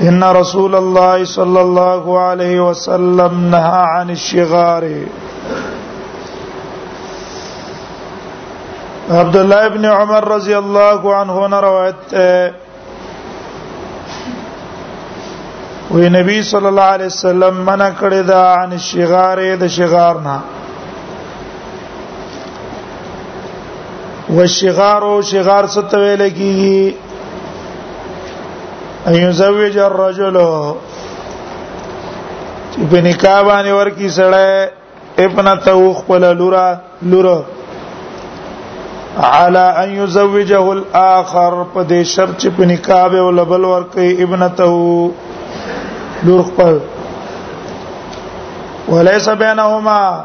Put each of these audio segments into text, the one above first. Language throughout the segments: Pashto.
ان رسول الله صلى الله عليه وسلم نهى عن الشغار عبد الله ابن عمر رضی الله عنه نه روایت ده وی نبی صلی الله علیه وسلم منع کړی دا عن الشغار د شغار نه والشغار شغار څه ته ویل کیږي ان يزوج الرجل چې په نکاح باندې ورکی سړی ابن توخ ولا لورا لورا على ان يزوجه الاخر په دې شرط چې په نکاح به ول بل ورکی ابن تو لور خپل وليس بينهما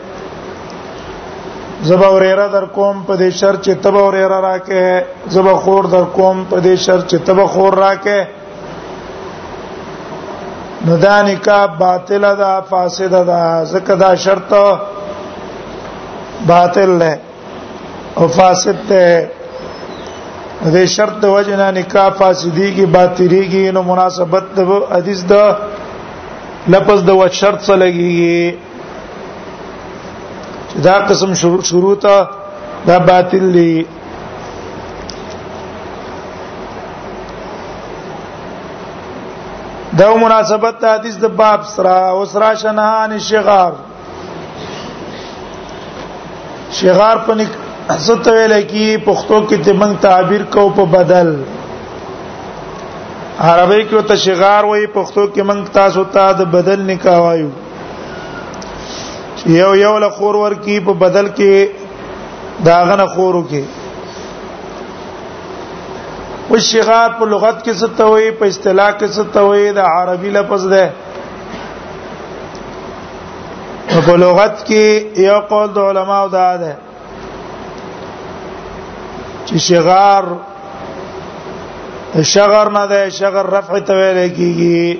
زبا وريره در کوم په دې شر چې تبا وريره راکه زبا خور در کوم په دې شر چې تبا خور راکه نو دا نکاح باطل ده فاسد ده زکه دا شرط باطل ده او فاسد ده د شرط د وجه نه نکاح فاسدی کی باطلی کی نو مناسبت د حدیث د لفظ د وجه شرط سره لګیږي چې دا قسم شروط دا باطل دي دا مناسبت د حدیث د باب سره او سره شنهان شغار شغار په نک ست ویل کی پښتو کې ته من تعبیر کو په بدل عربی کې ته شغار وای پښتو کې من تاسو ته د بدل نکاح وایو یو یو له خور ورکی په بدل کې داغه نه خورو کې او شغار په لغت کې څه ته وایي په اصطلاح کې څه ته وایي د عربي لفظ ده په لغت کې یو قول د علماو دا ده چې شغار شغر نه ده شغر رفع ته ویل کیږي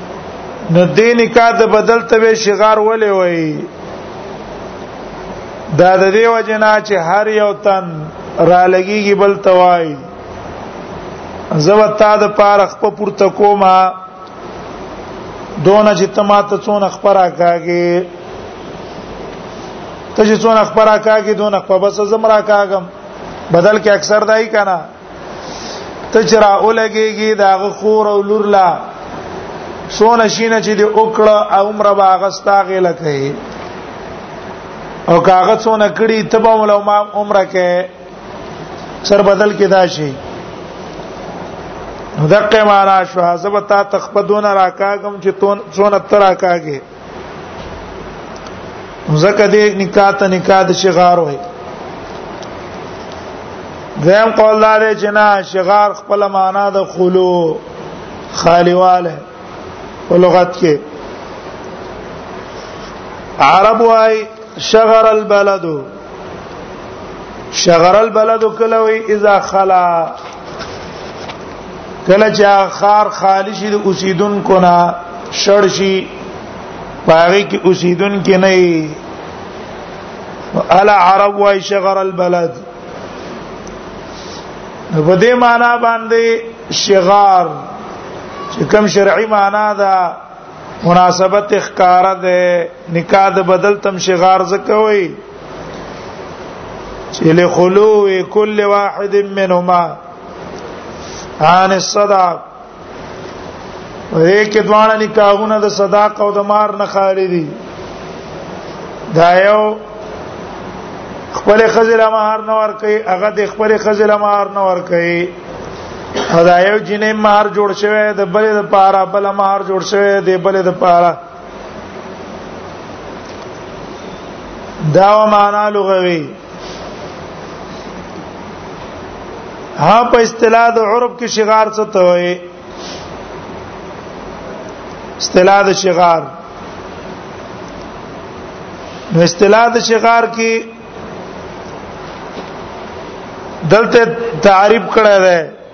نو دې نکاح د بدل ته به شغار ولې وای دا د دې وجنا چې هر یو تن را لګيږي بل توای زوتا د پارخ په پورته کومه دونه چې تما ته څون خبره کاږي ته چې څون خبره کاږي دونه په بس زمرا کاږم بدل کې اکثر دای کنه ته چې را ولګيږي دا غور او لور لا سونه شینه چې دی وکړه عمر باغستا غل کوي او کاغه سونه کړي تبه ول ما عمر کې سر بدل کې دا شي دقه معنا شو حسب تا تخپدون راکاګم چې تون سونه تر راکاګه زکه دې نکاح ته نکاح د شغار وای دیم قول دار چې نه شغار خپل معنا د خلو خالیواله په لغت کې عرب وای شغر البلد شغر البلد کلوې اذا خلا کله چې خار خالی شي د اوسیدونکو نه شړ شي پاره کې اوسیدونکو نه الا عرب وای شغر البلد په دې معنا باندې شغار چې کوم شرعي معنا ده مناسبت اخکار ده نکاح د بدل تم شغار زکوي چې له خلو کل واحد منهما عن الصداق ورې کې دواړه نکاحونه د صداق او د مار نه خالي دي دا یو خپل خزل مہر نه ور کوي هغه د خپل خزل مہر نه ور کوي دا یو جنې مہر جوړ شوی د بلې د پاره بل مہر جوړ شوی د بلې د پاره دا معنا لغوي ها په اصطلاح د عرب کې شغار څه ته وایي اصطلاح د شغار نو اصطلاح د شغار کې دلته تعریف کړه ده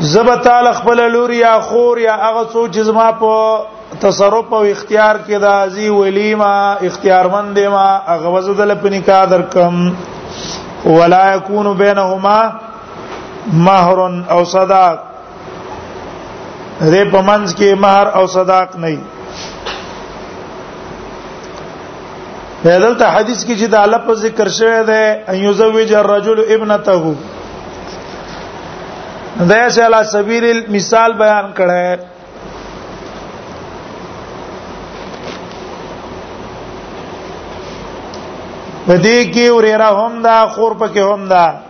زب تعالی خپل لور یا خور یا هغه څو چې زما په تصرف او اختیار کې د ازي ولیما اختیارمند ما هغه وزدل په نکاح درکم ولا يكون بينهما مہر او صداق دې پمنځ کې مہر او صداق نه دلته حدیث کې چې دا لفظ ذکر شوی دی ان یزوج الرجل ابنته دا چې علی سبیل المثال بیان کړه پدې کې ورېره هم دا خور پکې هم دا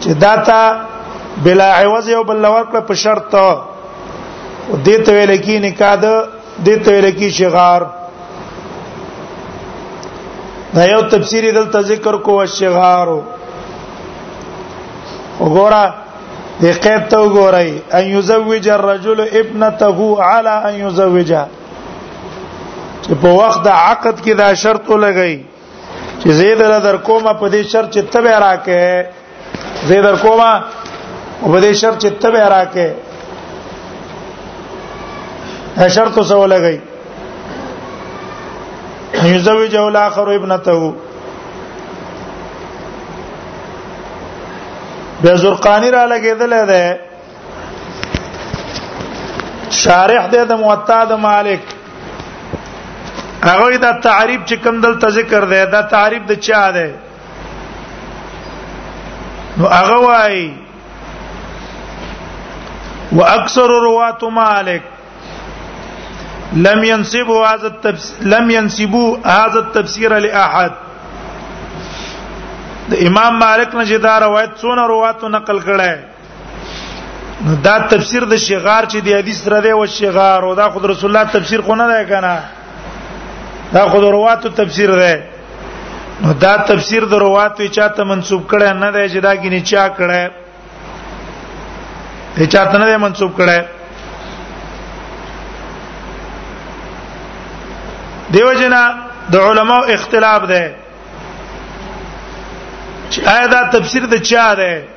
چې داتا بلا عوض یو بل لور کړ په شرط دې ته ویل کی نکاح ده دې ته ویل کی شغار دا یو تفسیری دلته ذکر کو شغار وګوره د قید ته وګورئ ان یزوج الرجل ابنته علی ان یزوجها چې په وخت د عقد کې دا شرط لګی چې زید را در کومه په دې شرط چې تبه راکې زید در کومه په دې شرط چې تبه راکې شرط څه ولګي یزوج اول اخر ابنته بیا زرقانی را لګیدل ده شارح دې د موطا د مالک هغه دا تعریف چې کوم دلته ذکر دی دا تعریف د چا دی نو هغه وای واکثر روات مالک لم ينسبوا هذا التفسير لم ينسبوا هذا التفسير لاحد د امام مالک نه جدا روایت څونه رواتو نقل کړه نو دا تفسیر د شغار چې دی حدیث را دی او شغار او دا خود رسول الله تفسیر خو نه دی کنه دا خود رواتو تفسیر دی نو دا تفسیر د رواتو چاته منسوب کړي نه دی چې دا کینی چا کړي ته چاته نه منسوب کړي دیو جنا د علماو اختلاف ده چې آیا دا تفسیر د چا ده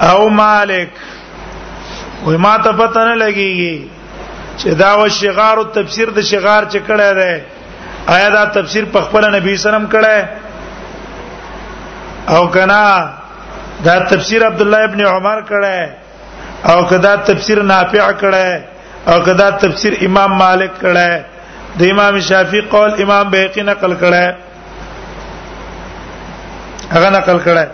او مالک وې ما ته پته نه لګيږي چې دا و شغار او تفسیر د شغار چې کړه ده آیا دا تفسیر په خپل نبی سلام کړه او کنا دا تفسیر عبد الله ابن عمر کړه او کدا تفسیر نافع کړه او کدا تفسیر امام مالک کړه د امام شافعی قول امام بیقی نقل کړه هغه نقل کړه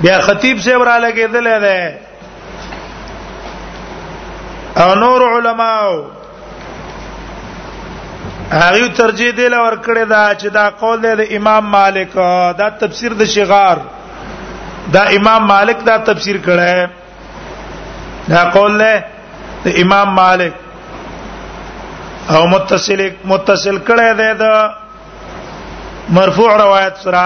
بیا خطیب سے ورا لګیدل دی او نور علماو هغه ترجیح دی لور کړی دا چې دا قول دی د امام مالک دا تفسیر د شغار دا امام مالک دا تفسیر کړی دا قول دی د امام مالک او متصل متصل کړی دی د مرفوع روایت سره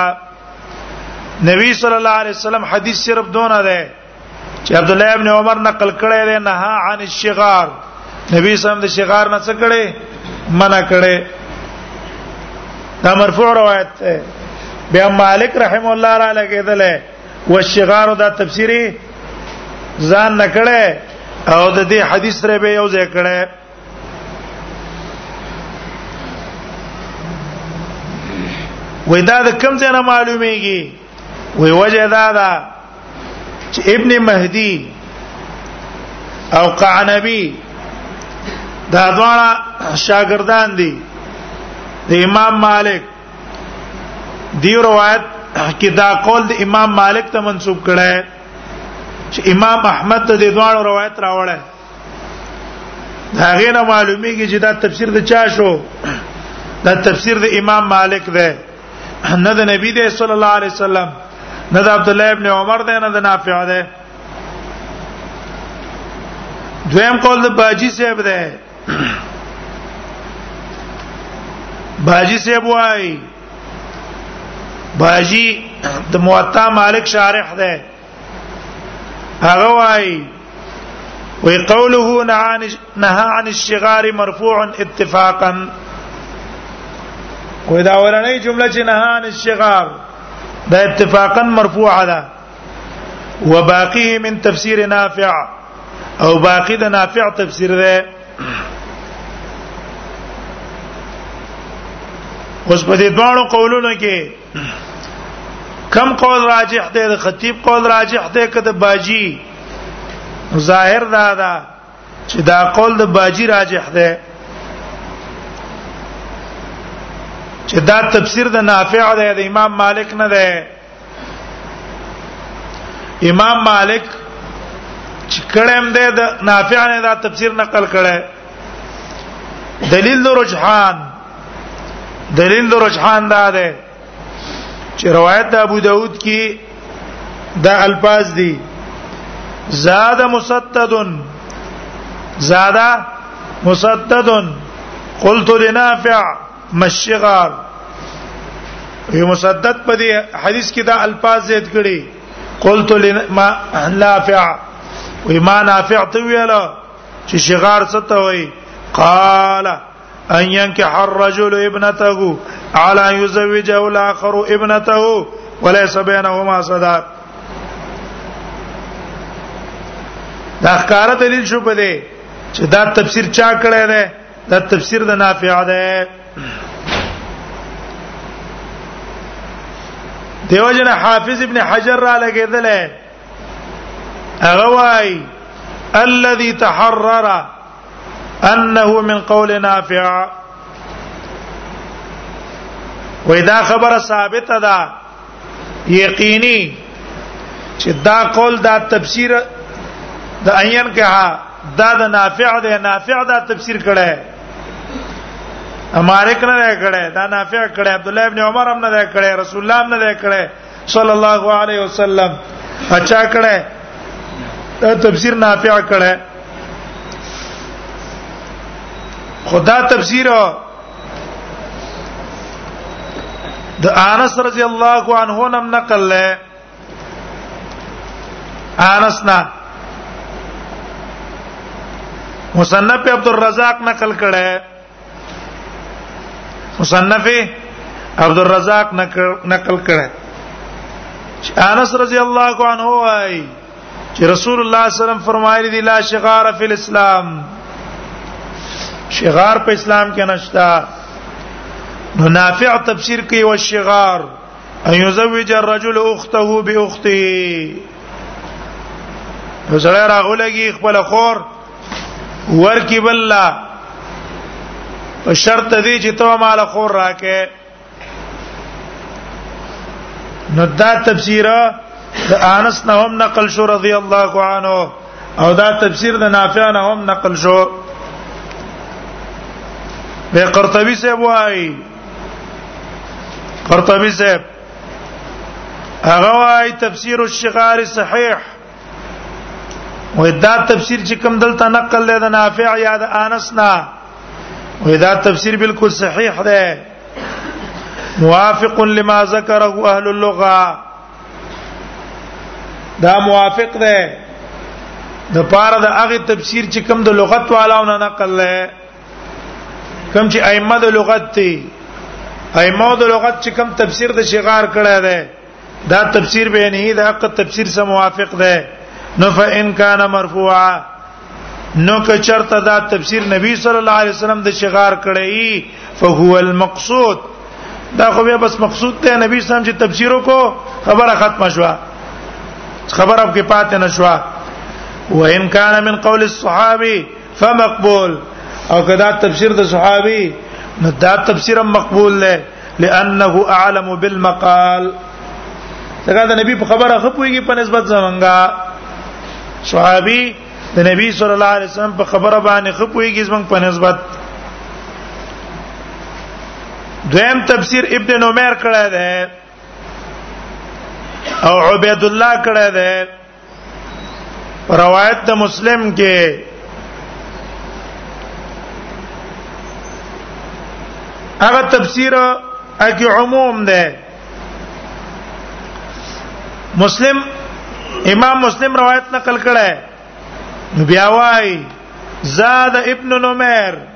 نبی صلی الله علیه وسلم حدیث صرف دونه ده چې عبد الله ابن عمر نقل کړی دی نه عن الشغار نبی صلی الله علیه وسلم د شغار نه څه کړي منع کړي دا مرفوع روایت ده بیا مالک رحم الله را لګیدل و شغار دا تفسیری ځان نکړه او د دې حدیث سره به یو ځای کړه وې دا د کم ځای نه معلومیږي وې وجه دا ده چې ابن مهدی او قعنبی دا دواړه شاګردان دي د امام مالک دی روایت کې دا قول د امام مالک ته منسوب کړه چې امام احمد ته د دواړو روایت راوړل دا غینه معلومیږي چې دا تفسیر د چا شو دا تفسیر د امام مالک دی نه د نبی دی صلی الله علیه وسلم نه د عبد الله ابن عمر دی نه د نافع دی دویم قول د باجی صاحب دی باجی صاحب وای باجی د موطا مالک شارح دی هغه وایي وی قوله نهى عن الشغار مرفوع اتفاقا وې دا ورنۍ جمله چې نه ان الشغار دا اتفاقا مرفوعه ده وباقيه من تفسير نافع او باقي د نافع تفسیر ده اوس په دې دوه قولونو کې کم قول راجح دی د خطیب قول راجح دی کده باجی ظاهر دا دا چې دا قول د باجی راجح دی چې دا تفسیر د نافع دی د امام مالک نه دی امام مالک چې کړم دی د نافع نه دا تفسیر نقل کړي دلیل د رجحان دلیل د رجحان دا ده چې روایت د ابو داود کې دا الفاظ دي زاد مسدد زاد مسدد قلت لنافع مشغال یو مسدد په دې حدیث کې دا الفاظ زیات کړي قلت لما نافع وما نافع ته ویل چې شغار څه ته وای قال ان ينكح الرجل ابنته على يزوجه الاخر ابنته وليس بينهما صداق دا ښکار دلیل شو په دې چې دا تفسیر چا کړی دی دا تفسیر د نافع ده دیو جن حافظ ابن حجر را لګیدل هغه وای الذي تحرر انه من قول نافع وې دا خبره ثابته ده یقیني چې دا قول دا تفسیر د عین کې دا د نافع ده نافع دا تفسیر کړه امارک نه کړه دا نافع کړه عبد الله ابن عمر هم نه کړه رسول الله هم نه کړه صلی الله علیه وسلم اچا کړه تفسیر نافع کړه خدا تفسیر د انس رضی الله عنه نم نقل له انس نه مصنف عبد الرزاق نقل کړه مصنف عبد الرزاق نقل کړه انس رضی الله عنه وايي چې رسول الله صلی الله علیه وسلم فرمایلی دی لا شغار فی الاسلام شغار په اسلام کې نشتا نو نافع تفسیر کوي او شغار ان یزوج الرجل اخته باخته زړه راغلږي خپل خور ورکی بالله په شرط دی چې ته مال خور راکې نو دا تفسیر د انس نه هم نقل شو رضی الله عنه او دا تفسیر د نافع نه هم نقل شو به قرطبي سے وای قرطبي سے هغه وای تفسیر الشغار صحیح وې دا تفسیر چې کوم دلته نقل دی د نافع یا د انس نه وې دا تفسیر بالکل صحیح دی موافق لما ذکره اهل اللغه دا موافق دی د پاره د هغه تفسیر چې کوم د لغت والاو نه نقل لای کوم چې ائمه د لغت دي ائمه د لغت چې کوم تفسیر د شغار کړه ده دا تفسیر به نه دا حق تفسیر سره موافق ده نو فإن كان مرفوعا نو که چرته دا تفسیر نبی صلی الله علیه وسلم د شغار کړی فهو المقصود دا خو بیا بس مقصود ته نبی صلی الله علیه وسلم چې تفسیر کو خبره ختم شوه خبر اب کې پاتې نشوا وان کان من قول الصحابي فمقبول او کدا تفسیر د صحابي نو دا تفسیر مقبول دی لانه اعلم بالمقال دا د نبی په خبره خپويږي په نسبت زمونږه صحابي د نبی صلی الله علیه وسلم په خبره باندې خپويږي زمونږ په نسبت دویم تفسیر ابن نمیر کړه ده او عبید الله کړه ده روایت د مسلم کې هغه تفسیر اکی عموم ده مسلم امام مسلم روایت نقل کړه بیا وای زاد ابن نمیر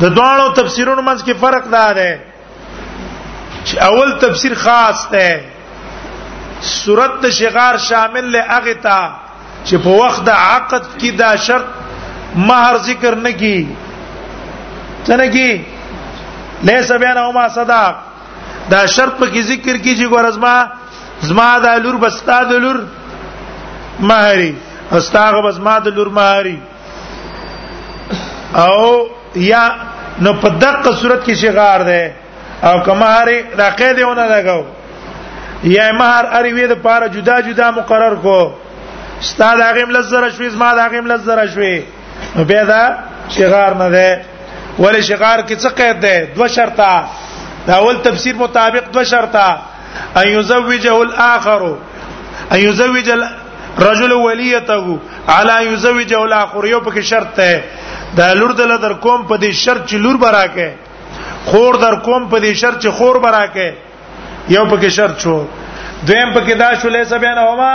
د دوانو تفسیرونو منځ کې فرق دا دی چې اول تفسیر خاص دی صورت د شغار شامل له هغه تا چې په وخت د عقد کې دا شرط مہر ذکر نه کی څنګه کی لیس بیان او ما صداق دا شرط په کې ذکر کې چې ګور ازما زما د لور بستا د لور مہری استاغه بس ما د لور مہری او یا نو په دقه صورت کې شغار ده او کمهار د قیدونه لګاو یا مہر اری وې د پاره جدا جدا مقرر کو استاد هغه ملزر شوي زما هغه ملزر شوي نو بیا دا شغار نه ده ولې شغار کې څه قید ده دو شرطه دا اول تفسیر مطابق دو شرطه ان یزوجه الاخر ان یزوج الرجل ولیته علی ان یزوجه الاخر یو پکې شرط ده دا لور دل در کوم په دې شرط چې لور براکه خور در کوم په دې شرط چې خور براکه یو پکې شرط شو دویم پکې دا شو لیسا بیان هما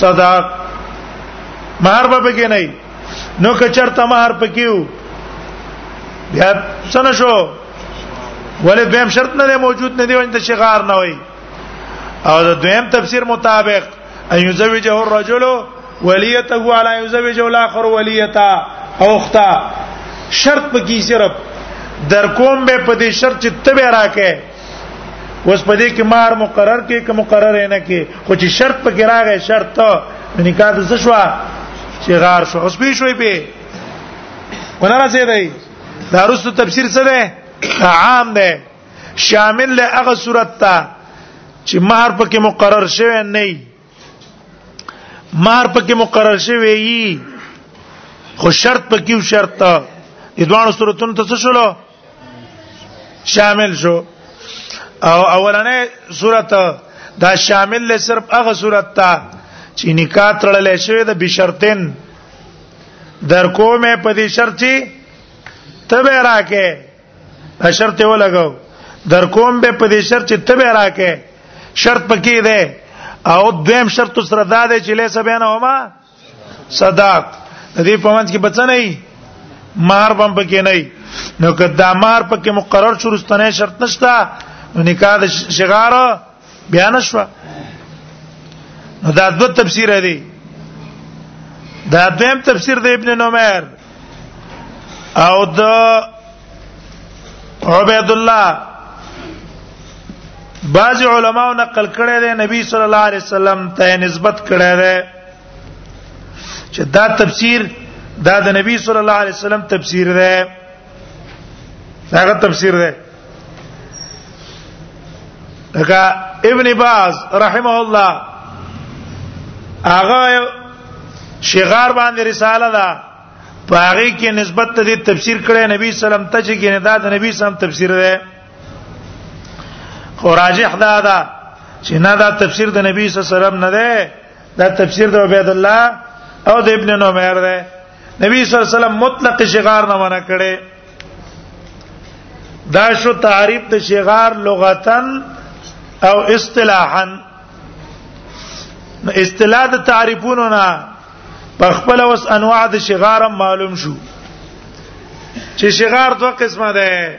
صداق مہر به پکې نه نو که چرته مہر پکې وو بیا څنګه شو ولې دویم شرط نه موجود نه دی ونده شغار نه وي او د دویم تفسیر مطابق ان یزوجه الرجل ولیته علی یزوجه الاخر ولیتا او اختا شرط پکې صرف در کوم به په دې شرط چې تبه راکې اوس په دې کې مہر مقرر کې که مقرر نه کې خو چې شرط پکې راغی شرط ته نکاح د څه شو چې غار شو اوس به شوې به ونه راځي دی دا رسو تفسیر څه ده عام ده شامل له هغه صورت ته چې مہر پکې مقرر شوی نه مہر پکې مقرر شوی وي خو شرط پکې یو شرط ته د دوه صورتونو ته څه شول شامل شو او اولنې صورت دا شامل له صرف هغه صورت ته چې نکاح تړل شوی د بشرطن در کومه په دې شرط چې تبه راکه شرط یې ولګاو در کوم به په دې شرط چې تبه راکې شرط پکې ده او دویم شرط سره دا دی چې لیسه بینه هما صداق دې په منځ کې بچ نه ای مہر بم پکې نه ای نو کدا مہر پکې مقرر شروع ستنه شرط نشتا نو نکاح د شغار بیا نشو نو دا دوه تفسیر دی دا دویم تفسیر دی ابن نمیر او د عبید الله بعض علماو نقل کړی دی نبی صلی الله علیه وسلم ته نسبت کړی دی چې دا تفسیر دا د نبی صلی الله علیه وسلم تفسیر دی هغه تفسیر ده لکه ابن باز رحمه الله هغه شغار باندې رساله ده پاره کې نسبت ته دې تفسیر کړي نبی سلام ته چې کې نه دا د نبی سلام تفسیر ده خو راجح دا ده چې نه دا تفسیر د نبی صلی الله علیه وسلم نه ده دا تفسیر د عبید الله او د ابن نمیر ده نبی صلی الله علیه وسلم مطلق شغار نه منع کړي دا شو تعریف د شغار لغتن او اصطلاحا اصطلاح د تعریفونو نه په خپل وس انواع د شغار معلوم شو چې شغار دوه قسمه ده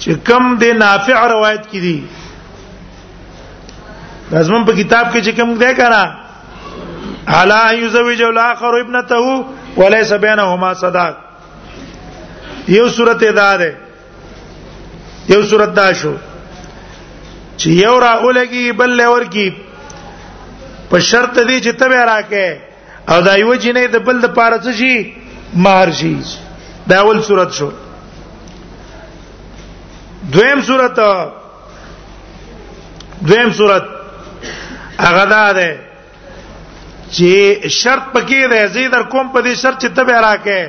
چې کم د نافع روایت کې دي لازم په کتاب کې چې کم ده کنه الا یزوج الاخر ابنته وليس بينهما صداق یو صورت ادا ده یو صورت دا شو چې یو را اولګي بل لور کی په شرط دی چې تبه راکې او دا یو جنې د بل د پاره څه شي مہر شي دا اول صورت شو دویم صورت دویم صورت هغه دا ده چې شرط پکې راځي در کوم په دې شرط چې تبه راکې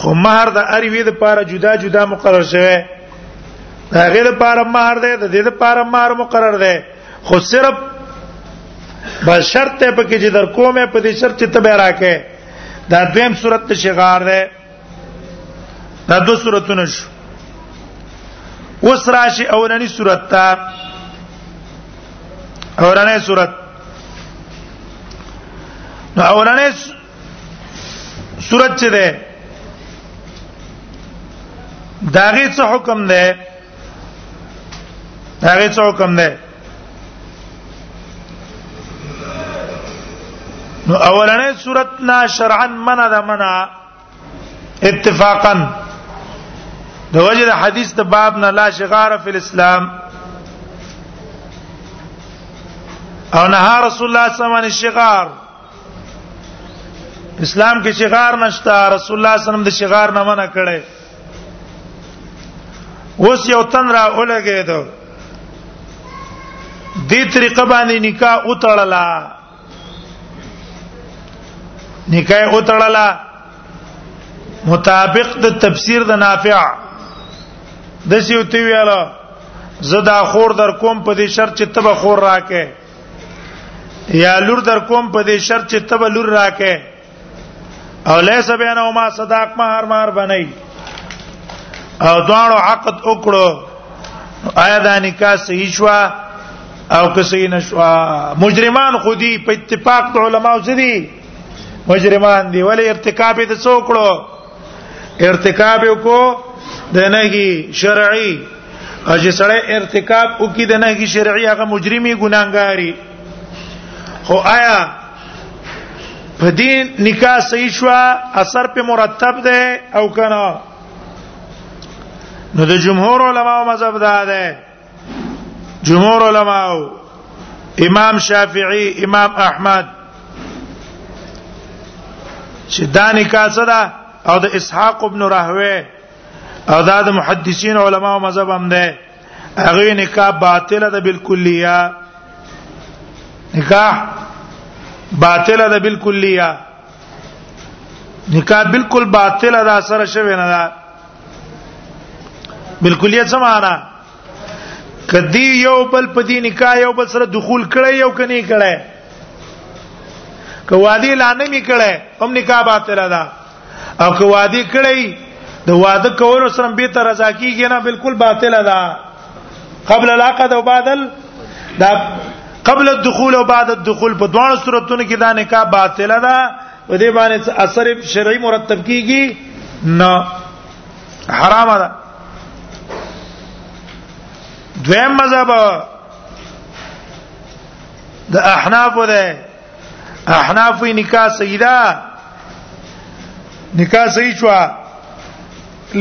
خو مہر د اری وی د پاره جدا جدا مقرر شوی دا غیر لپاره مہر دی د دې لپاره مہر مقرر دی خو صرف بس شرط ته پکې چې در کومه په دې شرط چې تبه راکې دا دویم صورت ته شغار دی دا دو صورتونه شو اوس راشي اولنی صورت ته اولنی صورت نو اولنې صورت چې ده داغه څه حکم ده داغه څه حکم ده نو اولنې صورت نا شرعا منع ده منع اتفاقا د وجه د حدیث د باب نه لا شغار فی الاسلام او نهار رسول الله صلی الله علیه وسلم عن الشغار اسلام کې شغار نشته رسول الله صلی الله علیه وسلم د شغار نه منع کړي اوس یو تن را ولګید دې طریقه باندې نکاح وتړلا نکاح وتړلا مطابق د تفسیر د نافع د سیوتی ویاله زدا خور در کوم په دې شرط چې تبه خور راکې یا لور در کوم په دې شرط چې تب لور راکې او لیس بین او ما صداق مہر مہر بنئ او دوانو عقد وکړو آیا دا نکاح صحیح شو او که صحیح نشو مجرمان خودي په اتفاق علماء سدي مجرمان دي ولی ارتکاب د څوکړو ارتکاب کو د نهي شرعي او چې سړی ارتکاب وکي د نهي شرعي هغه مجرمي ګناګاری خو آیا په دې نکاح صحیح شو اثر په مرتب ده او کنه نو د جمهور علما مذهب دا ده جمهور علما امام شافعي امام احمد چې دا نکاح څه ده او د اسحاق ابن راهوی او دا د محدثین علما او مذهب هم ده هغه نکاح باطله ده بالکلیه نکاح باطله ده بالکلیه نکاح بالکل باطله ده سره شوی نه ده بالکلیت سمانا کدی یو بل په دې نکاح یو بل سره دخول کړي یو کني کړي کوادی لانه می کړي هم نکاح باطل ده او کوادی کړي د واده کولو سره به تر رضا کیږي نه بالکل باطل ده قبل العقد او بعد دا قبل الدخول او بعد الدخول په دوه صورتونو کې دا نکاح باطل ده په دې باندې اثر شرعي مرتب کیږي نه حرام ده دویم مذهب د احناف ده احناف نکاح سیدا نکاح صحیح شو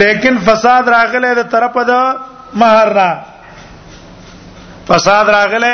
لیکن فساد راغله د طرف د مہر نه فساد راغله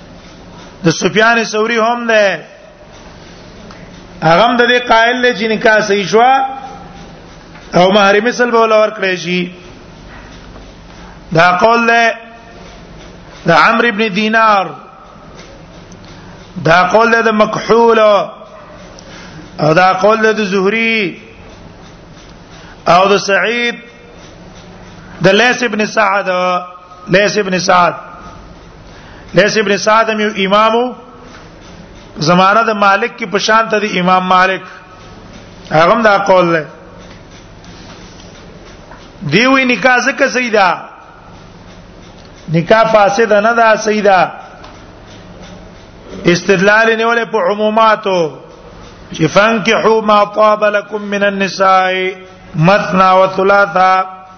د سفیان ثوری هم ده هغه هم د دې قائل دی چې نکاح صحیح شو او مہر مثل به ولور کړی شي دا قول له د عمرو ابن دینار دا قول له د مکحول او دا قول له د زهری او د سعید د لیث ابن سعد لیث ابن سعد لیس ابن سعد یو امامو زمانه د مالک کې پشان ته د امام مالک هغه دا قول له دی وی نکاح زکه سیدا نکاح فاسد نه دا سیدا استدلال نه ولې په عموماتو چې فانکحوا ما طاب لكم من النساء مثنى وثلاثه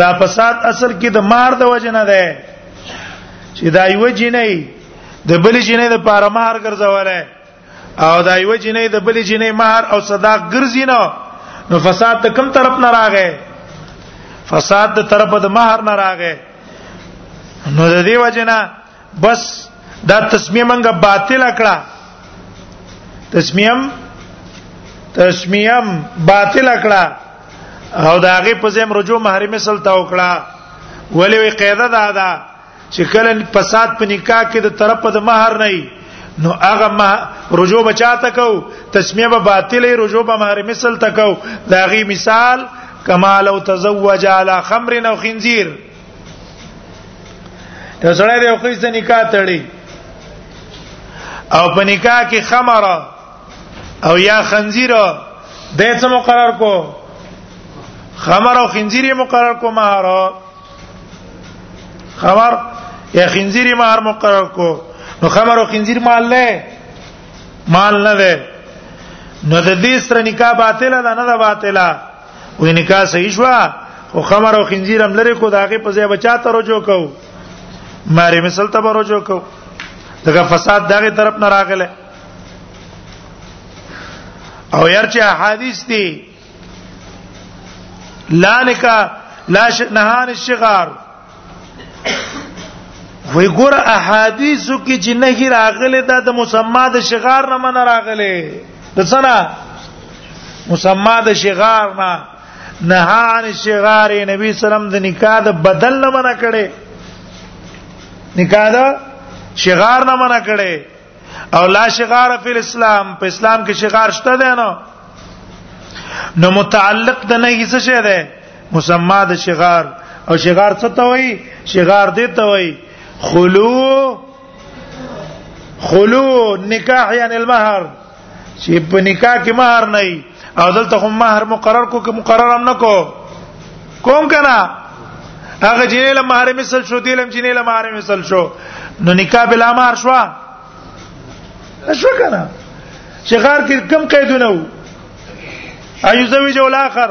دا فساد اصل کې د مار د وجه نه ده چې دا یو جنې د بل جنې د پاره مار ګرځولای او دا یو جنې د بل جنې مار او صداق ګرځي نه نو فساد ته کوم طرف نه راغی فساد د طرف د مہر نه راغی نو د دې وجه نه بس دا تسمیه منګه باطل کړه تسمیم تسمیم باطل کړه او دا غي په زم رجو مہر مثل تا وکړه ولې وی قاعده دا ده چې کله فساد په نکاح کې د طرف د مہر نه نو هغه ما رجوع بچاته کو تسمیه به باطلې رجوع به مہر مثل تکو دا غي مثال کما لو تزوج على خمر او خنزير یو سړی دی خو یې نکاح تړي او په نکاح کې خمر او یا خنزیر د څه مقرر کو خمر او خنزیر مقرر کو مہر خمر یا خنزیر مہر مقرر کو نو خمر او خنزیر مال نه مال نه ده نو د دې سره نکاح باطل ده نه ده باطله وې نکاح صحیح شو او خمر او خنزیر هم لري کو داغه په ځای بچا ته رجوع کو ماري مثال ته رجوع کو دغه فساد دغه طرف نه راغله او يرچه احاديث دي لا نکاح لا نهان الشغار وی ګور احادیثو کې چې نه راغله دا د مسما د شغار نه من راغله د سنا مسما د شغار نه نه عن شغار نبی سلام د نکاح د بدل نه منع کړي نکاح د شغار نه منع کړي او لا شغار فی الاسلام په اسلام کې شغار شته ده نو نو متعلق د نه هیڅ شی ده مسما د شغار او شغار څه ته وایي شغار دې ته وایي خلو خلو نکاح یعنی المهر چې په نکاح کې مہر نه وي او دلته هم مہر مقرر کو کې مقرر هم نه کو کوم کنه هغه جنې له مہر مثل شو دی لم جنې له مہر مثل شو نو نکاح بلا مہر شو شو کنه شغار کې کم قیدونه وو ايو زوج الاخر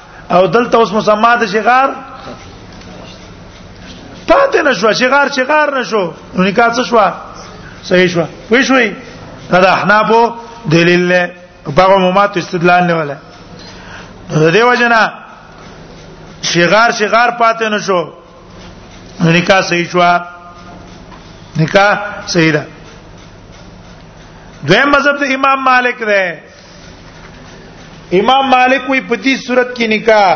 او دلته اوس مسما د شغار پاتې نشو شغار شغار نشو نو نکاح څه شو صحیح شو وې شوې دا احنابو دلیل له په عمومات استدلال نه ولا د دې وجنه شغار شغار پاتې نشو نکاح صحیح شو نکاح صحیح ده دویم مذهب د امام مالک ده امام مالک وی په دې صورت کې نکاح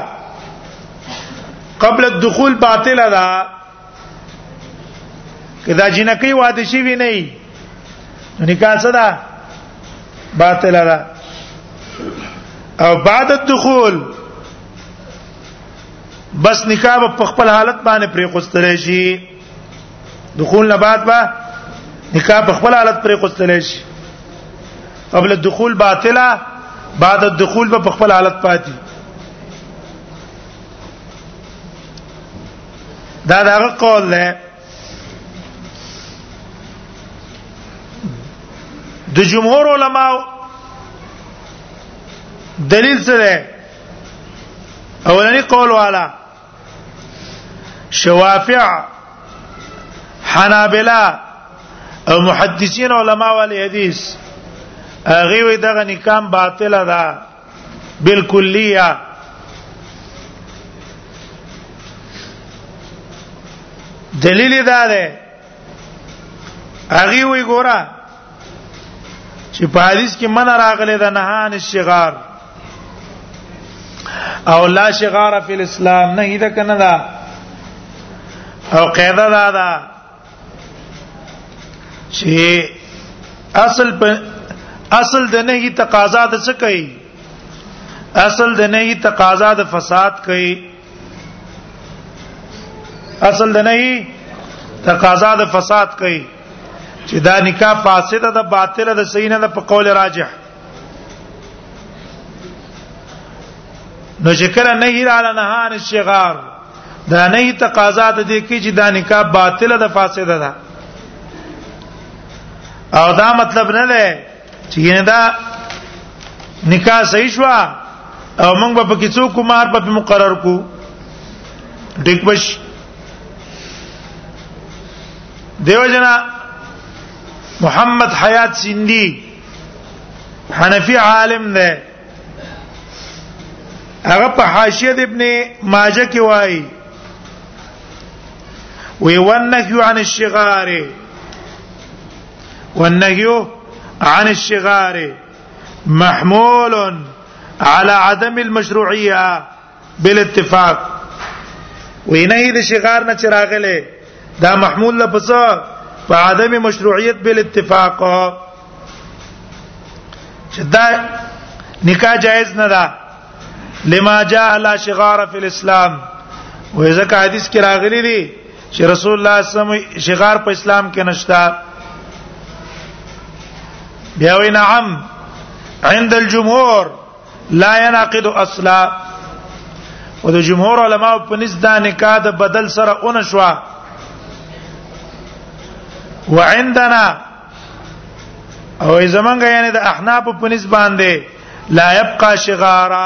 قبل الدخول باطل ده کدا جنکی واده شي وی نه نکاح څه ده باطل ده او بعد الدخول بس نکاح په خپل حالت باندې پرې خوستل شي دخول نه بعد با نکاح په خپل حالت پرې قستل شي قبل الدخول باطله بعد الدخول په خپل حالت پاتې دا دغه قول ده د جمهور علماو دلیل څه ده اولنی قول والا شوافع حنابلہ او محدثین علما والی حدیث هغه وی دغه نکام باطل ده بالکلیه دلیل دا ده هغه وی ګورا چې په حدیث کې من راغله د نهان الشغار او لا شغار فی الاسلام نه دا کنه دا او قاعده دا دا چې اصل په اصل د نه تقاضا د څه کوي اصل د نه تقاضا د فساد کوي اصل د نه تقاضا د فساد کوي چې دا نکاح فاسده ده باطله ده صحیح نه ده په قول راجح نو چې کله نه هیر علی نهان الشغار دا نه تقاضا ده دې کې چې دا نکاح باطله ده فاسده ده او دا مطلب نه ده چې دا نکاح صحیح شو او موږ به پکې څو کومار په مقرر کو ډیک بش دیو جنا محمد حیات سیندی حنفی عالم دی هغه په حاشیه ابن ماجه کې وایي وی ونفی عن الشغار والنهي عن الشغار محمول على عدم المشروعيه بالاتفاق وینه د شغار نه چراغله دا محمول له پس په عدم مشروعیت بل اتفاق چې دا نکاح جائز نه ده لما جاء لا شغار فی الاسلام وې ځکه حدیث کې راغلي دي چې رسول الله صلی الله علیه وسلم شغار په اسلام کې نشتا بیا وی نعم عند الجمهور لا ينعقد اصلا او د جمهور علما په نس دا نکاح د بدل سره اون شوا وعندنا او زمونږ یعنی د احناف په نس باندې لا يبقى شغارا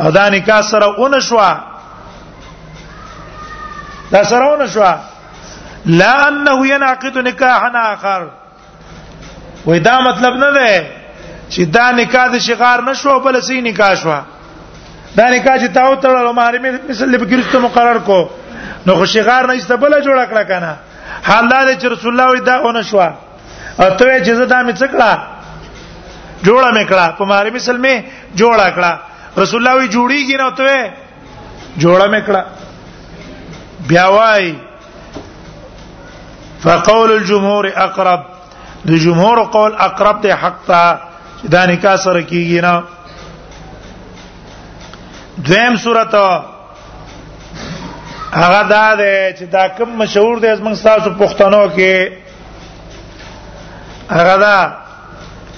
او دا نکاح سره اون شو دا سره اون شو لا انه ينعقد نکاحا اخر وې دا مطلب نه ده چې دا نکاح د شغار نشو بل سي نکاح شو دا نکاح چې تاو تړلو محرمه مثل لبګرسته مقرر کو نو خو شغار نه استبله جوړ کړه کنه حال دا چې رسول الله دا اون شو او ته چې زه دا مې څکړه جوړه مې کړه په ماري مثال مې جوړه کړه رسول الله وی جوړیږي نه ته جوړه مې کړه بیا وای فقول الجمهور اقرب د جمهور قول اقرب ته حق تا دا نکاح سره کیږي نه دویم صورت هغه دا ده چې دا کوم مشهور دی زمونږ تاسو پښتنو کې هغه دا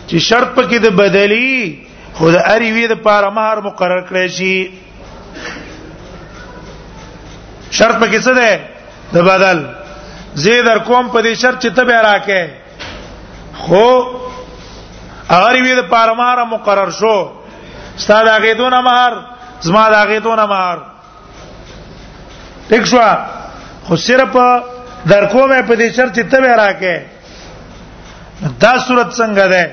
چې شرط پکې د بدلی خو د اری وی د پاره مہر مقرر کړی شي شرط پکې څه ده د بدل زه در کوم په دې شرط چې ته به راکې خو هغه وی د پاره مہر مقرر شو ستاد هغه دونه مہر زما د هغه دونه مہر پښوا خو صرف در کومه په دې شرط ته به راکې دا صورت څنګه ده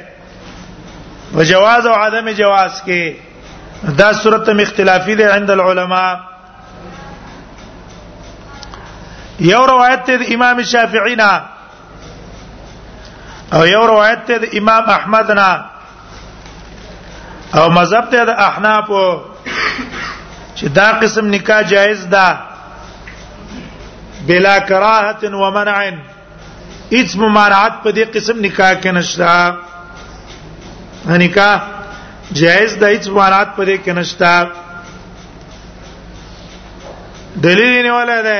وجواز او عدم جواز کې دا صورت هم اختلافي ده عند العلماء یو روایت ته امام شافعی نه او یو روایت ته امام احمد نه او مذهب ته د احناف چې دا قسم نکاح جائز ده بلا کراهه و منع هیڅ ممانعت په دې قسم نکاح کې نشته نکاح جائز ده هیڅ ممانعت په دې کې نشته دلیل نه ولا ده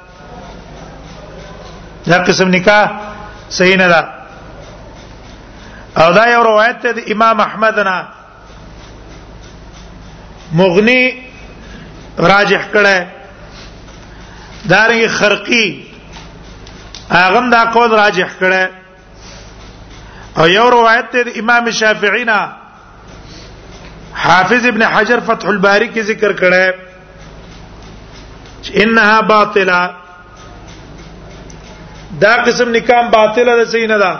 دا قسم نکاح صحیح نه ده او دا یو روایت ته امام احمد نه مغنی راجح کړه دارنګ خرقی اغم دا قول راجح کړه او یو روایت ته امام شافعی نه حافظ ابن حجر فتح الباری کې ذکر کړه انها باطله دا قسم نکام باطله ده صحیح نه ده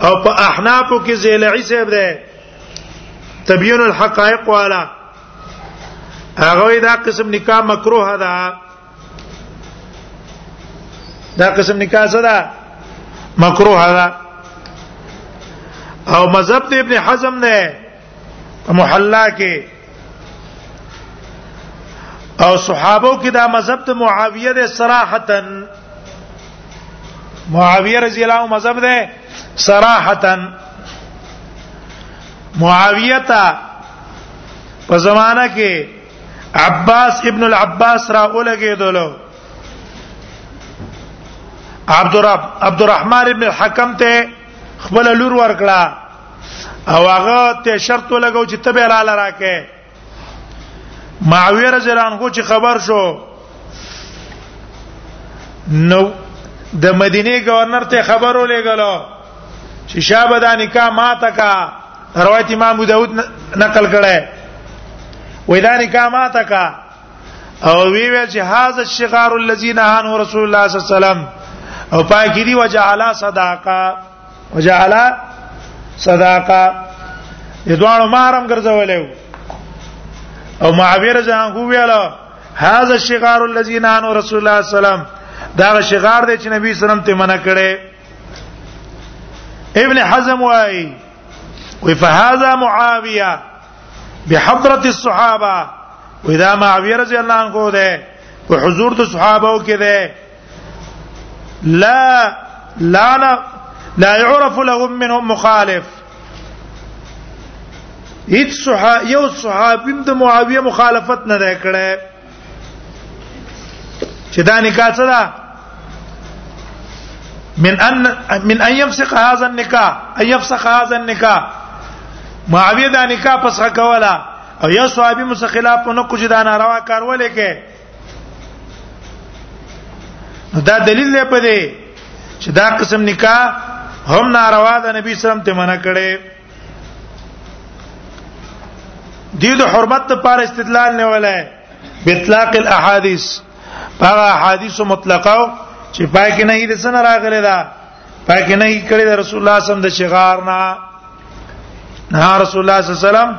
او په احنافو کې زیلعی صاحب ده تبیین الحقائق والا هغه دا قسم نکاح مکروه ده دا قسم نکاح سره مکروه ده او مذهب د ابن حزم نه محلا کې او صحابه کې دا مذهب ته معاویه ده صراحتا معاویه رضی الله عنه مذهب ده صراحتا معاویه ته په زمانہ کې عباس ابن العباس را ولګېدل عبد رب عبد الرحمن ابن الحكم ته خپل لور ورکړه او هغه ته شرط ولګو چې تبه را لراکه معاویه رضی الله عنه چې خبر شو نو د مدینه گورنر ته خبرو لګلو چې شابه دا نکاح ما تکا روایت امام ابو داود نقل کړه وې دا نکاح ما تکا او وی ویل چې هاذ الشغار الذي نهانه رسول الله صلی الله علیه وسلم او پای کې دی وجعل صداقه وجعل صداقه یدوانو مارم ګرځولې او معاویه جان کو ویل هاذ الشغار الذي نهانه رسول الله صلی الله علیه وسلم دا شغار دی چې نبی صلی الله علیه وسلم ته منع کړي ابن حزم وايي وی فهذا معاویه بحضرت الصحابه واذا معاویه رضی الله عنه ده په حضور د صحابه او کې ده لا لا لا يعرف لهم منهم مخالف هیڅ صحابه یو صحابي د معاویه مخالفت نه کړي چې دا نکاح څه ده من ان من ان يفسخ هذا النکاح ان يفسخ هذا النکاح معاویه دا نکاح پس کولا او یا صحابي مس خلاف نو کوجه دا ناروا کار ولې کې دا دلیل دی په دې چې دا قسم نکاح هم ناروا ده نبی سلام ته منع کړي دې د حرمت لپاره استدلال نه ولای باطلاق الاحاديث هغه احاديث مطلقه چې پای کې نه یې سن راغلی دا پای کې نه یې کړی د رسول الله صم د شغار نه نه رسول الله صلی الله علیه وسلم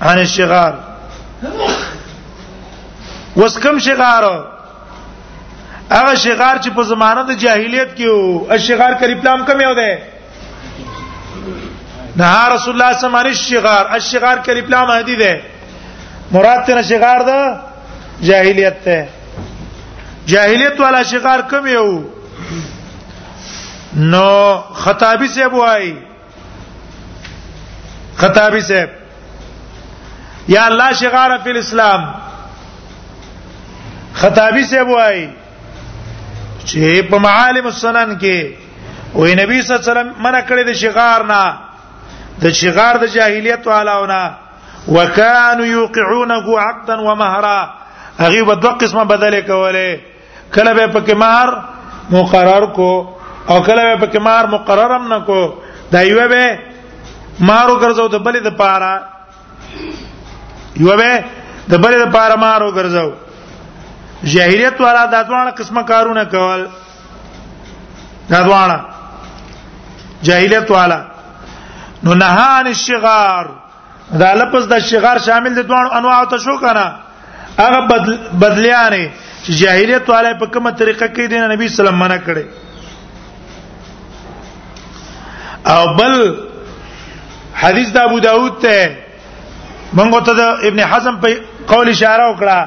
عن الشغار وس کم شغار هغه شغار چې په زمانه د جاهلیت کې وو الشغار کریب نام کم یو دی نهى رسول الله صلى الله عليه وسلم الشغار الشغار کې الف لام هدي ده مراد ته شغار ده جاهلیت ته جاهلیت والا شغار کوم یو نو خطابی سے بوای خطابی سے یا الله شغار فی الاسلام خطابی سے بوای چې په معالم السنن کې او نبی صلی الله علیه وسلم منع کړی د شغار نه د شغار د جاهلیت والاونه وکانو یوقعونه عقدا ومهرا هغه په دوه قسمه بدل کوله کله به پکې مہر مقرر کو او کله به پکې مہر مقرر هم نه کو دا یو به مارو ګرځاو د بلې د پاره یو به د بلې د پاره مارو ګرځاو جاهلیت والا د دوه قسمه کارونه کول دا دواړه جاهلیت والا نو نهان الشغار دا لفظ د شغار شامل دي دوه انواع ته شو کنه هغه بدلیانه چې جاهلیت والے په کومه طریقه کې دین نبی صلی الله علیه وسلم منع کړي او بل حدیث د ابو داود ته منغو ته د ابن حزم په قول اشاره وکړه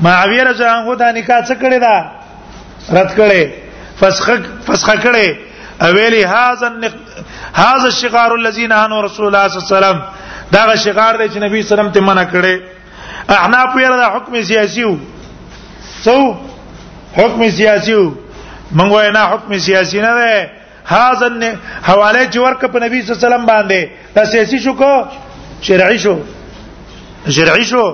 معاویه رضی الله عنه دا نکاح څه کړی دا رد کړي فسخ فسخ کړي اویلی هاذا هاذا الشغار الذين انو رسول الله صلی الله علیه وسلم دا شغار دی چې نبی سلام ته منع کړي احناف یې دا حکم سیاسي وو څو حکم سیاسي وو موږ وای نه حکم سیاسي نه ده هاذن حواله چې ورک په نبی صلی الله علیه وسلم باندې دا سیاسي شو کو شرعي شو شرعي شو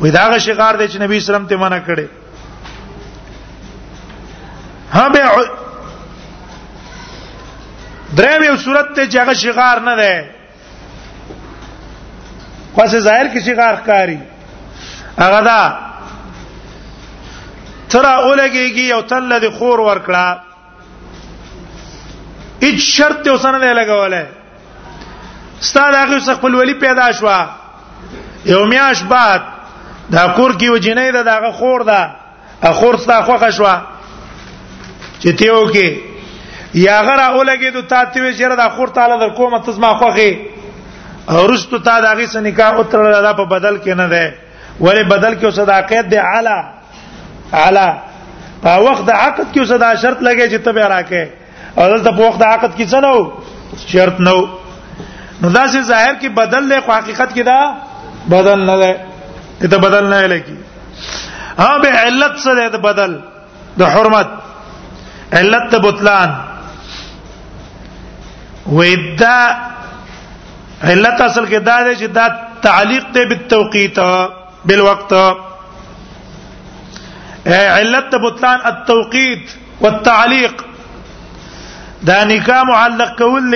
وې دا غ شکار دی چې نبی صلی الله علیه وسلم ته منع کړي ها به درې یو صورت ته چې هغه شکار نه ده پس ظاهر کې شکار کاری هغه دا ترا اولګيږي او تل د خور ورکړه هیڅ شرط ته وسنه نه لګولای ستاد هغه څخه خپل ولی پیدا شو یو میاش بعد دا کور کې وجنې دا دغه خور دا اخور ستا خوخه شو چې تیو کې یا غره اولګې د تاتې وی چیرې دا خور تعالی در کومه تاسو ما خوخه ورستو تا دغه سنکا او تر دا په بدل کې نه ده ولی بدل کې صداقت دی اعلی اعلی په وخت د عقد کې صدا شرط لګی چې ته به راکې او دلته په وخت د عقد کې څه نو شرط نو نو دا چې ظاهر کې بدل له حقیقت کې دا بدل نه دی ته بدل نه لګي ها به علت سره د بدل د حرمت علت د بطلان وېدا علت اصل کې دا دی چې دا تعلیق دی بالتوقیت بالوقت علت د بطلان التوقیت والتعلیق دا نکاح معلق کول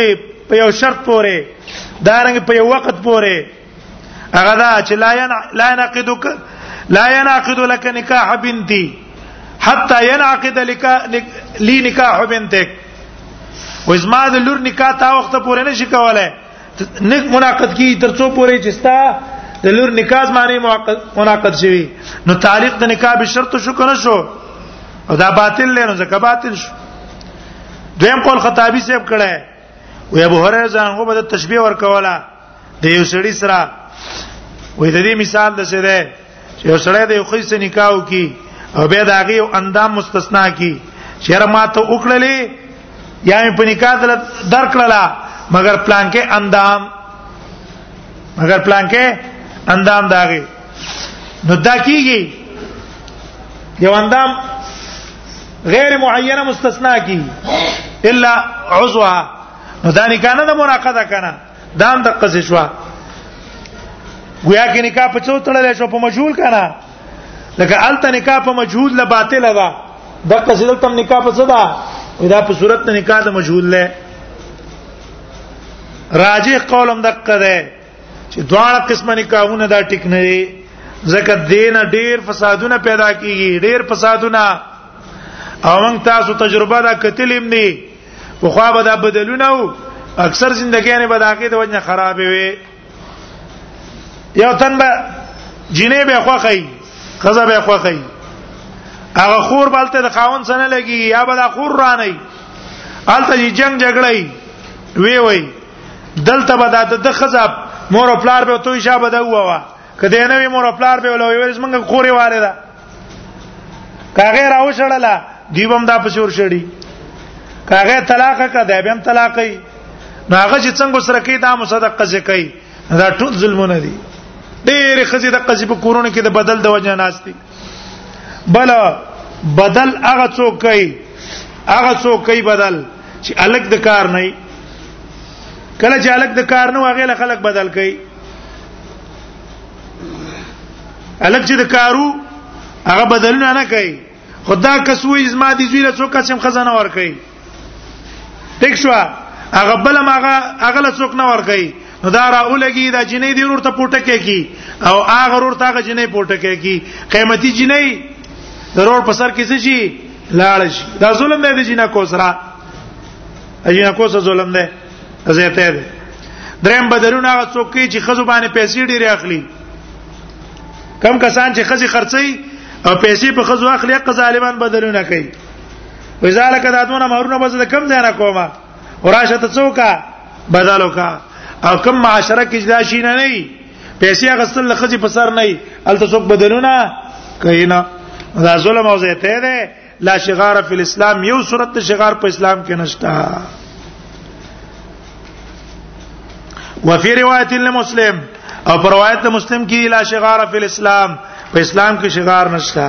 په یو شرط پورې دا رنګ په یو وخت پورې هغه دا چې لا لا ينعقدك لا ينعقد لك نکاح بنتي حتى ينعقد لك لي نکاح بنتك وزما د لور نکاح تا وخت پورې نشي کولای نه مناقض کی ترڅو پورې چې ستا د لور نکاح معنی مناقض شي نو تعلق د نکاح به شرط شو کنه شو او دا باطل نه نو ځکه باطل شو دویم قول خطابی صاحب کړه وي ابو هريره ځان هو به تشبيه ور کوله د یو سړي سره وې د دې مثال د څه ده چې یو سړی د یو خې سره نکاح وکي او به د هغه یو اندام مستثنا کی چې را ما ته وکړلې یا په نکاح درکړلا مګر پلان کې اندام مګر پلان کې اندام داغي نو دا کیږي یو اندام غیر معینه مستثنا کی الا عضوها نو دا نکانه د مناقضه کنه دا هم د قضې شو ګویا کې نکاح په څو تړلې شو په مجهول کنه لکه الته نکاح په مجهول نه باطل ده د قضې دلته نکاح په څه ده دا په صورت نه نکاح د مجهول نه راجح قول هم دقه ده چې دواړه قسمه نکاحونه دا ټیک نه دي ځکه دین ډیر فسادونه پیدا کیږي ډیر فسادونه او موږ تاسو تجربه دا کتلیم نه په خو به دا بدلونه وو اکثر زندګی نه بداګه د وجنه خراب وي یو تن به جنې به خوخی خزه به خوخی هغه خور بلته د خاون سره لګي یا بل خور را نه الته جنگ جګړې وی وی دلته به د خزه مور او پلار به توي شابه دا ووا کدی نه وی مور پلار به ولوي ورس منګه خوري واره ده کاغه راو شړلا دیوم دا پشور شړی کاغه طلاق کا دی بهم طلاقې ناغه چې څنګه سره کې دا مصدقه ځې کوي دا ټول ظلمونه دي ډېر خزي د قصې په کورونه کې د بدل د وجه ناشتي بل بدل هغه څوک کوي هغه څوک کوي بدل چې الګ د کار نه کله چې الګ د کار نه واغې خلک بدل کوي الک چې د کارو هغه بدلونه نه کوي خدا کسوې زما دي زوی له څو قسم خزانه ور کوي ټیک شو هغه بل ماغه هغه له څوک نه ور کوي نو دا راولګي دا جنې دی ورته پټکه کی او هغه ورته هغه جنې پټکه کی قیمتي جنې ضرور په سر کې څه شي لاړ شي دا ظلم دی د جنہ کو سره اجنه کو سره ظلم دی زیاته ده دریم بدلونه هغه څوک چې خزو باندې پیسې ډېرې اخلي کم کسان چې خزي خرڅي او پیسې په خزو اخلي حق ظالمان بدلونه کوي وزالک دا دونه مہرونه بس د کم ځای نه کومه وراشه ته څوکا بدلو کا او کم معاشره کې دا شي نه نه پیسې غسل لخذ په سر نه الته څوک بدلونه کینا دا ظلم او زیته ده لا شغار فی الاسلام یو صورت شغار په اسلام کې نشتا وفي روایت لمسلم او پر روایت مسلم کې لا شغار فی الاسلام په اسلام کې شغار نشتا